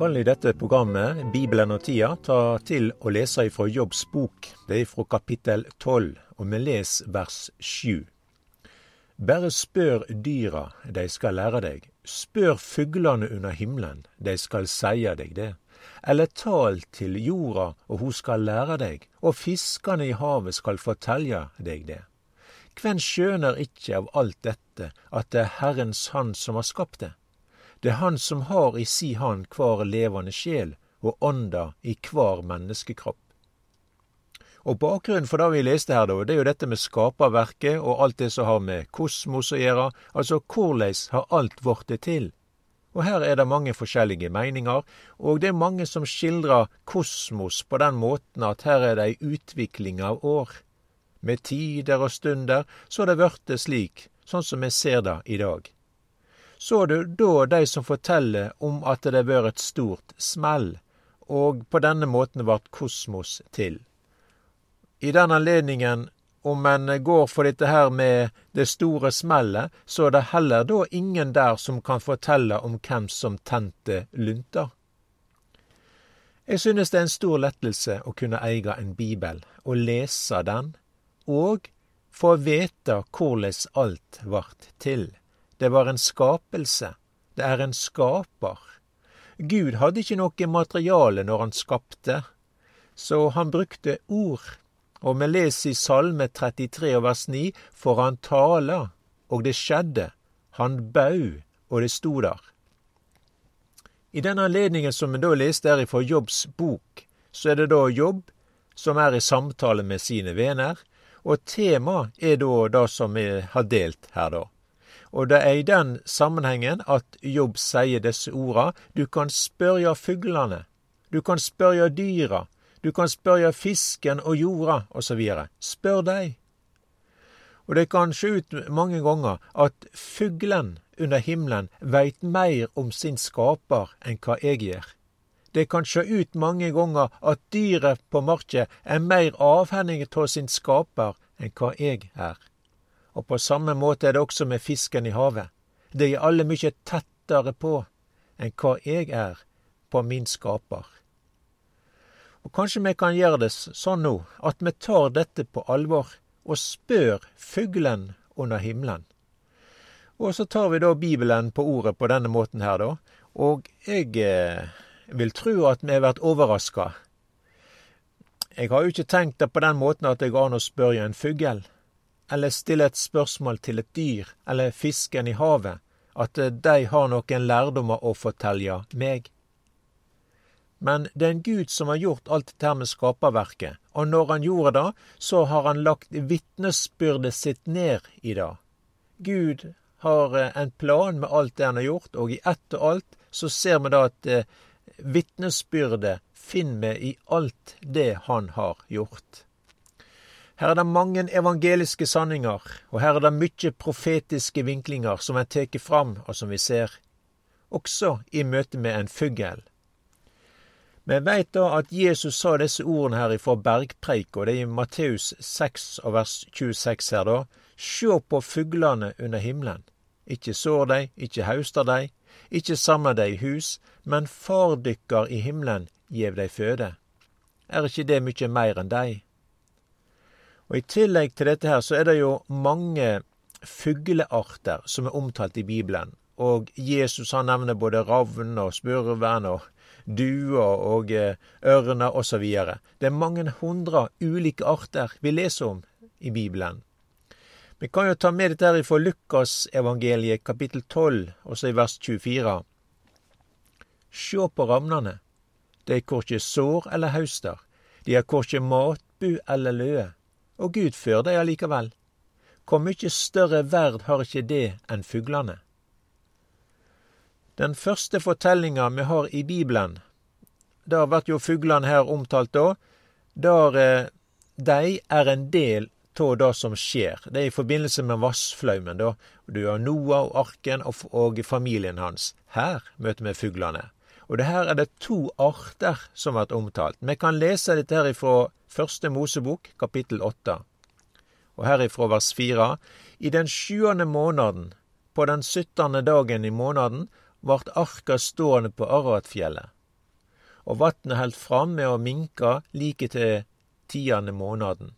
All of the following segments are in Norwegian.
skal i dette programmet, Bibelen og tida, ta til å lese ifra Jobbs bok. Det er ifra kapittel tolv, og vi leser vers sju. Bare spør dyra, de skal lære deg. Spør fuglene under himmelen, de skal seie deg det. Eller tal til jorda, og hun skal lære deg, og fiskane i havet skal fortelje deg det. Hvem skjønner ikke av alt dette at det er Herrens Hand som har skapt det? Det er Han som har i si hand hver levende sjel og ånda i hver menneskekropp. Og Bakgrunnen for det vi leste her, det er jo dette med skaperverket og alt det som har med kosmos å gjøre. Altså hvordan har alt vårt det til? Og her er det mange forskjellige meninger, og det er mange som skildrer kosmos på den måten at her er det ei utvikling av år. Med tider og stunder så har det blitt slik, sånn som vi ser det i dag. Så du da de som forteller om at det var et stort smell, og på denne måten vart kosmos til. I den anledningen, om en går for dette her med det store smellet, så er det heller da ingen der som kan fortelle om hvem som tente lunta. Jeg synes det er en stor lettelse å kunne eie en bibel, og lese den, og få vite hvordan alt vart til. Det var en skapelse. Det er en skaper. Gud hadde ikke noe materiale når han skapte, så han brukte ord. Og vi leser i Salme 33 og vers 9, for han tala, og det skjedde. Han bau, og det sto der. I denne anledningen som vi da leste her ifra Jobbs bok, så er det da Jobb som er i samtale med sine venner, og temaet er da det som vi har delt her, da. Og det er i den sammenhengen at Jobb sier disse orda. Du kan spørre fuglene, du kan spørre dyra, du kan spørre fisken og jorda, osv. Spør dei. Og det kan sjå ut mange ganger at fuglen under himmelen veit mer om sin skaper enn hva jeg gjør. Det kan sjå ut mange ganger at dyret på marka er mer avhengig av sin skaper enn hva jeg er. Og på samme måte er det også med fisken i havet. De er alle mykje tettere på enn hva jeg er på min skaper. Og kanskje vi kan gjøre det sånn nå at vi tar dette på alvor og spør fuglen under himmelen. Og så tar vi da Bibelen på ordet på denne måten her, da. Og jeg eh, vil tro at vi har vært overraska. Jeg har jo ikke tenkt det på den måten at jeg an å spørre en fugl eller stille et spørsmål til et dyr eller fisken i havet, at de har noen lærdommer å fortelle meg. Men det er en Gud som har gjort alt dette med skaperverket, og når han gjorde det, så har han lagt vitnesbyrdet sitt ned i det. Gud har eh, en plan med alt det han har gjort, og i ett og alt så ser vi da at eh, vitnesbyrdet finner vi i alt det han har gjort. Her er det mange evangeliske sanninger, og her er det mykje profetiske vinklinger som er tatt fram, og som vi ser, også i møte med en fugl. Vi veit da at Jesus sa disse ordene her ifra bergpreik, og det er i Matteus 6 og vers 26 her, da. Sjå på fuglene under himmelen. Ikke sår dei, ikke haustar dei, ikke samler dei i hus, men far dykkar i himmelen gjev dei føde. Er ikke det mykje meir enn dei? Og I tillegg til dette her så er det jo mange fuglearter som er omtalt i Bibelen. Og Jesus han nevner både ravn og spurven og duer og eh, ørner osv. Det er mange hundre ulike arter vi leser om i Bibelen. Vi kan jo ta med dette her fra Lukasevangeliet kapittel 12, også i vers 24. Sjå på ravnene. De er korkje sår eller hauster. De har korkje matbu eller løe og Gud fører dei allikevel. Hvor mykje større verd har ikkje det enn fuglane? Den første fortellinga vi har i Bibelen, der vert jo fuglane her omtalt da, der eh, dei er en del av det som skjer. Det er i forbindelse med vassflaumen, da. Du har Noah og arken og familien hans. Her møter vi fuglane. Og det her er det to arter som har vært omtalt. Vi kan lese dette her ifra Første Mosebok, kapittel åtte. Og herifra vers fire. I den sjuende måneden, på den syttende dagen i måneden, vart arka stående på Aratfjellet. og vatnet helt framme og minka like til tiende måneden.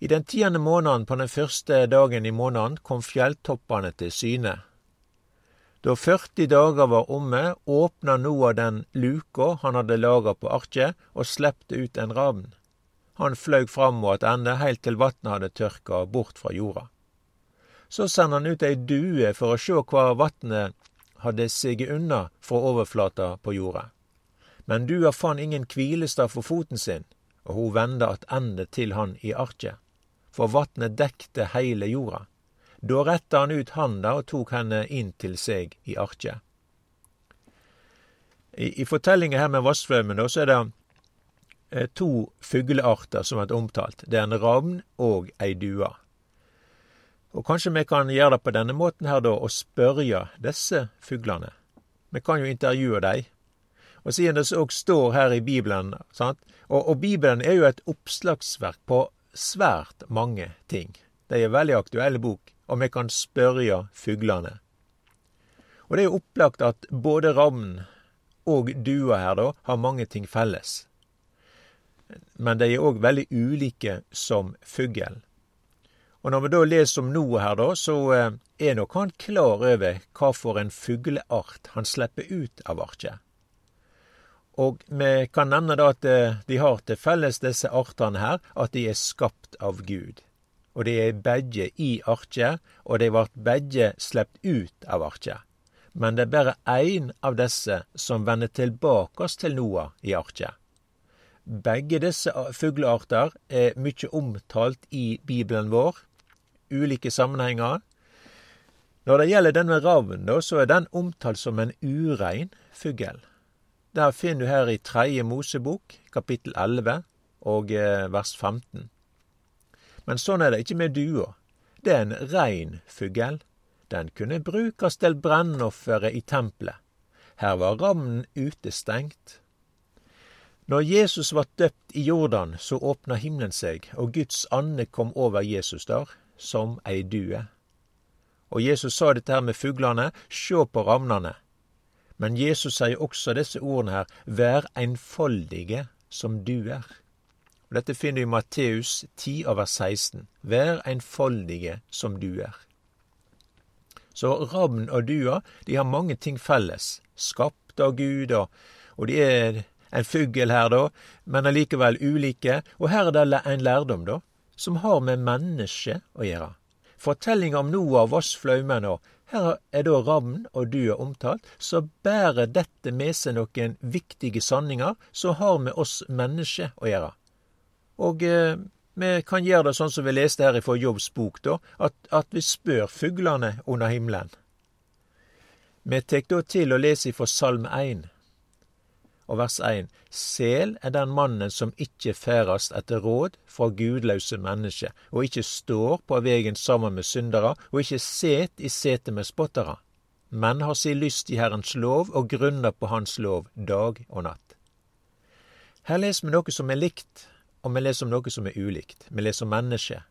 I den tiende måneden på den første dagen i måneden kom fjelltoppene til syne. Da 40 dager var omme, åpna Noah den luka han hadde laga på arket, og slepte ut en ravn. Han fløy fram og attende heilt til vatnet hadde tørka bort fra jorda. Så sender han ut ei due for å sjå hva vatnet hadde siget unna fra overflata på jorda. Men dua fann ingen hvilestad for foten sin, og hun vende attende til han i arket, for vatnet dekte heile jorda. Da retta han ut handa og tok henne inn til seg i arket. I, i fortellinga her med vassflaumen, så er det eh, to fuglearter som er omtalt. Det er en ravn og ei dua. Og kanskje vi kan gjøre det på denne måten her, da, og spørre disse fuglene. Vi kan jo intervjue dem. Og siden det òg står her i Bibelen? Og, og, Bibelen er jo et oppslagsverk på svært mange ting. Det er en veldig aktuell bok, og vi kan spørre fuglane. Og det er jo opplagt at både ravn og dua her da har mange ting felles. Men de er òg veldig ulike som fugl. Og når vi da leser om Noah her, da, så eh, er nok han klar over hva for en fugleart han slipper ut av arket. Og vi kan nevne da at eh, de har til felles, disse artene her, at de er skapt av Gud. Og de er begge i arket, og de ble begge sluppet ut av arket. Men det er bare én av disse som vender tilbake til Noah i arket. Begge disse fuglearter er mye omtalt i Bibelen vår, ulike sammenhenger. Når det gjelder den med ravn, så er den omtalt som en urein fugl. Der finner du her i Tredje Mosebok, kapittel 11 og eh, vers 15. Men sånn er det ikke med dua. Det er en rein fugl. Den kunne brukes til brennofferet i tempelet. Her var ravnen utestengt. Når Jesus var døpt i Jordan, så åpna himmelen seg, og Guds ande kom over Jesus der som ei due. Og Jesus sa dette her med fuglene, sjå på ravnane. Men Jesus sier også disse ordene her, vær enfoldige som duer. Og Dette finner du i Matteus 10 over 16. Vær enfoldige som duer. Så rabn og dua de har mange ting felles. Skapt av Gud, og, og de er en fugl her, da, men allikevel ulike. Og her er det en lærdom, da som har med mennesket å gjøre. Fortellinga om Noah og Voss og her er da ravn og du er omtalt, så bærer dette med seg noen viktige sanninger som har med oss mennesker å gjøre. Og eh, vi kan gjøre det sånn som vi leste her fra Jobbs bok, da, at, at vi spør fuglene under himmelen. Vi tek da til å lese ifra Salme 1 og vers 1. Sel er den mannen som ikke ferdast etter råd fra gudlause mennesker, og ikke står på vegen sammen med syndere, og ikke set i setet med spottere, men har si lyst i Herrens lov og grunner på Hans lov dag og natt. Her leser vi noe som er likt, og vi leser om noe som er ulikt. Vi leser om mennesket.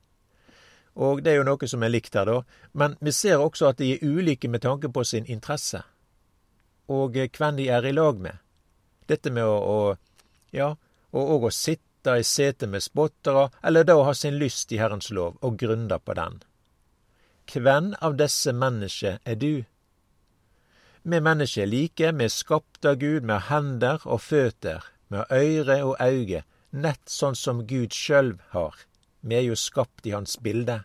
Og det er jo noe som er likt her, da, men vi ser også at de er ulike med tanke på sin interesse, og hvem de er i lag med. Dette med å, å ja, og, òg å sitte i setet med spottere, eller da å ha sin lyst i Herrens lov, og grunne på den. Hvem av disse mennesker er du? Vi mennesker er like, vi er skapt av Gud, med hender og føtter, med øyre og auge, nett sånn som Gud sjølv har. Vi er jo skapt i Hans bilde.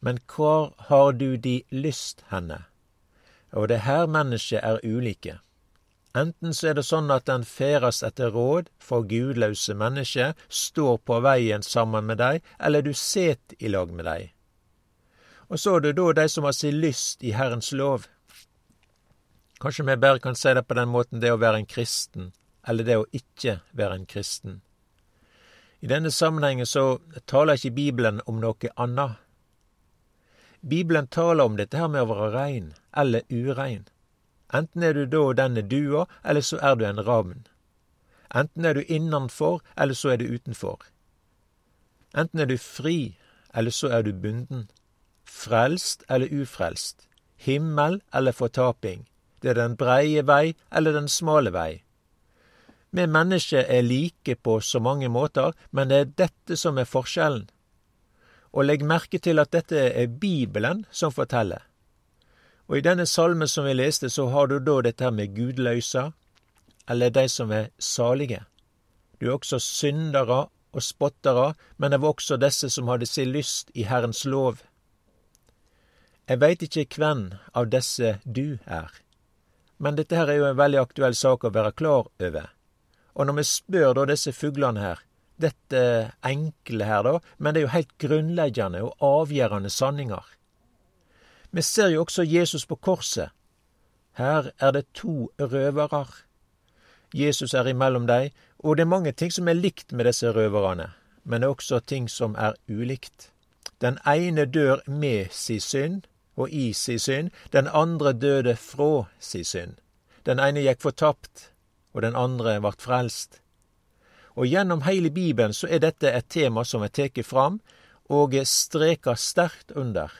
Men hvor har du de lyst henne? Og det her mennesket er ulike. Enten så er det sånn at den feres etter råd for gudløse mennesker, står på veien sammen med deg, eller du set i lag med deg. Og så er det da de som har sin lyst i Herrens lov. Kanskje vi bare kan si det på den måten det å være en kristen, eller det å ikke være en kristen. I denne sammenhengen så taler ikke Bibelen om noe annet. Bibelen taler om dette her med å være rein eller urein. Enten er du da denne dua, eller så er du en ravn. Enten er du innanfor, eller så er du utenfor. Enten er du fri, eller så er du bunden. Frelst eller ufrelst. Himmel eller fortaping. Det er den breie vei eller den smale vei. Vi mennesker er like på så mange måter, men det er dette som er forskjellen. Og legg merke til at dette er Bibelen som forteller. Og i denne salmen som vi leste, så har du da dette med gudløysa, eller de som er salige. Du er også syndere og spottere, men det var også disse som hadde sin lyst i Herrens lov. Jeg veit ikke hvem av disse du er, men dette her er jo en veldig aktuell sak å være klar over. Og når vi spør da disse fuglene her, dette enkle her, da, men det er jo heilt grunnleggende og avgjørende sanninger. Vi ser jo også Jesus på korset. Her er det to røvere. Jesus er imellom dei, og det er mange ting som er likt med disse røverne, men det er også ting som er ulikt. Den ene dør med si synd og i si synd, den andre døde fra si synd. Den ene gikk fortapt, og den andre vart frelst. Og gjennom heile Bibelen så er dette et tema som er tatt fram og streka sterkt under.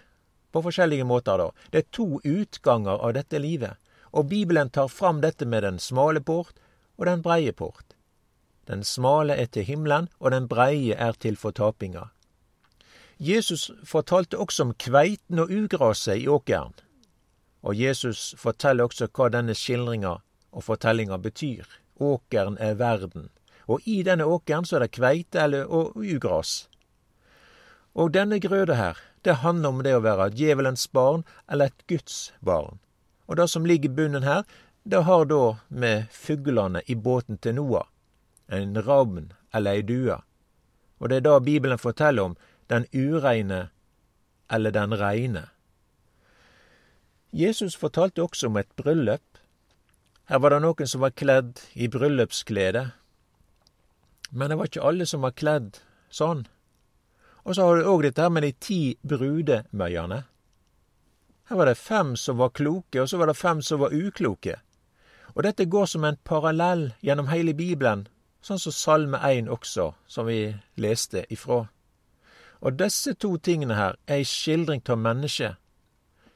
På forskjellige måter, da. Det er to utganger av dette livet. Og Bibelen tar fram dette med den smale port og den breie port. Den smale er til himmelen, og den breie er til fortapinga. Jesus fortalte også om kveiten og ugraset i åkeren. Og Jesus forteller også hva denne skildringa og fortellinga betyr. Åkeren er verden. Og i denne åkeren så er det kveite eller, og ugras. Og denne grøda her, det handler om det å være djevelens barn eller et Guds barn. Og det som ligger i bunnen her, det har da med fuglene i båten til Noah, en ravn eller ei due. Og det er da Bibelen forteller om den ureine eller den reine. Jesus fortalte også om et bryllup. Her var det noen som var kledd i bryllupsklede, men det var ikke alle som var kledd sånn. Og så har du òg dette her med de ti brudemøyene. Her var det fem som var kloke, og så var det fem som var ukloke. Og dette går som en parallell gjennom hele Bibelen, sånn som Salme 1 også, som vi leste ifra. Og disse to tingene her er ei skildring av mennesket.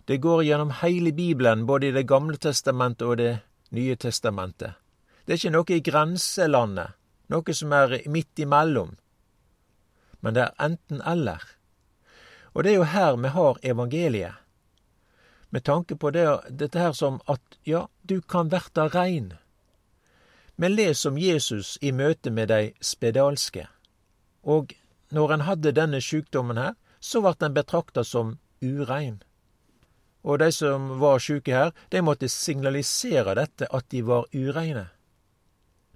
Det går gjennom hele Bibelen, både i Det gamle testamentet og Det nye testamentet. Det er ikke noe i grenselandet noe som er midt imellom. Men det er enten-eller. Og det er jo her vi har evangeliet. Med tanke på det, dette her som at ja, du kan verta rein. Men les om Jesus i møte med dei spedalske. Og når en hadde denne sjukdommen her, så vart den betrakta som urein. Og de som var sjuke her, de måtte signalisere dette, at de var ureine.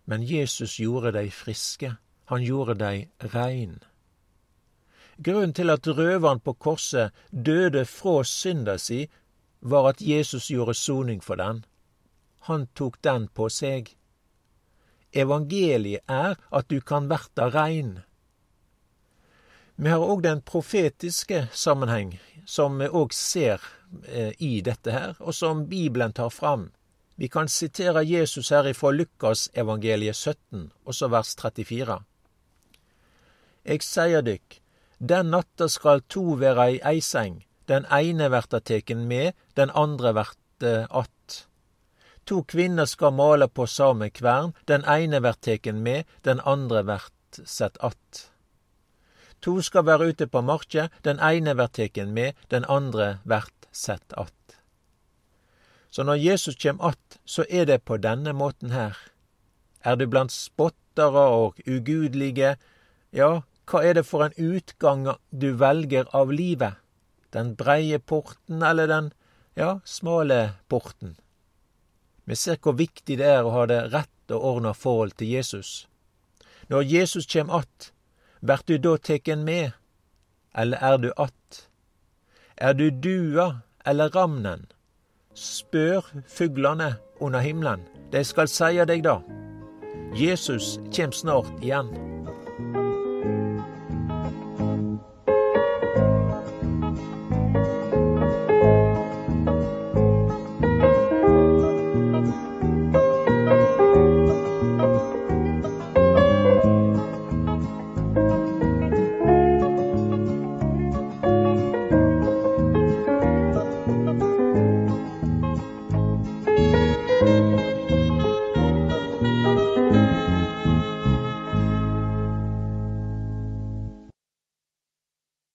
Men Jesus gjorde dei friske. Han gjorde dei rein. Grunnen til at røveren på korset døde fra synda si, var at Jesus gjorde soning for den. Han tok den på seg. Evangeliet er at du kan verta rein. Vi har òg den profetiske sammenheng, som vi òg ser eh, i dette her, og som Bibelen tar fram. Vi kan sitere Jesus her ifra Lukasevangeliet 17, også vers 34. Eg seier dykk, den natta skal to vere i ei seng, den ene verta teken med, den andre verta att. To kvinner skal male på same kvern, den ene vert teken med, den andre vert sett att. To skal være ute på markje, den ene vert teken med, den andre vert sett att. Så når Jesus kjem att, så er det på denne måten her. Er du blant spottere og ugudelige, ja, hva er det for en utgang du velger av livet? Den breie porten eller den, ja, smale porten? Vi ser hvor viktig det er å ha det rett og ordna forhold til Jesus. Når Jesus kjem att, vert du da teken med, eller er du att? Er du dua eller ramnen? Spør fuglene under himmelen. De skal seie deg da. Jesus kjem snart igjen.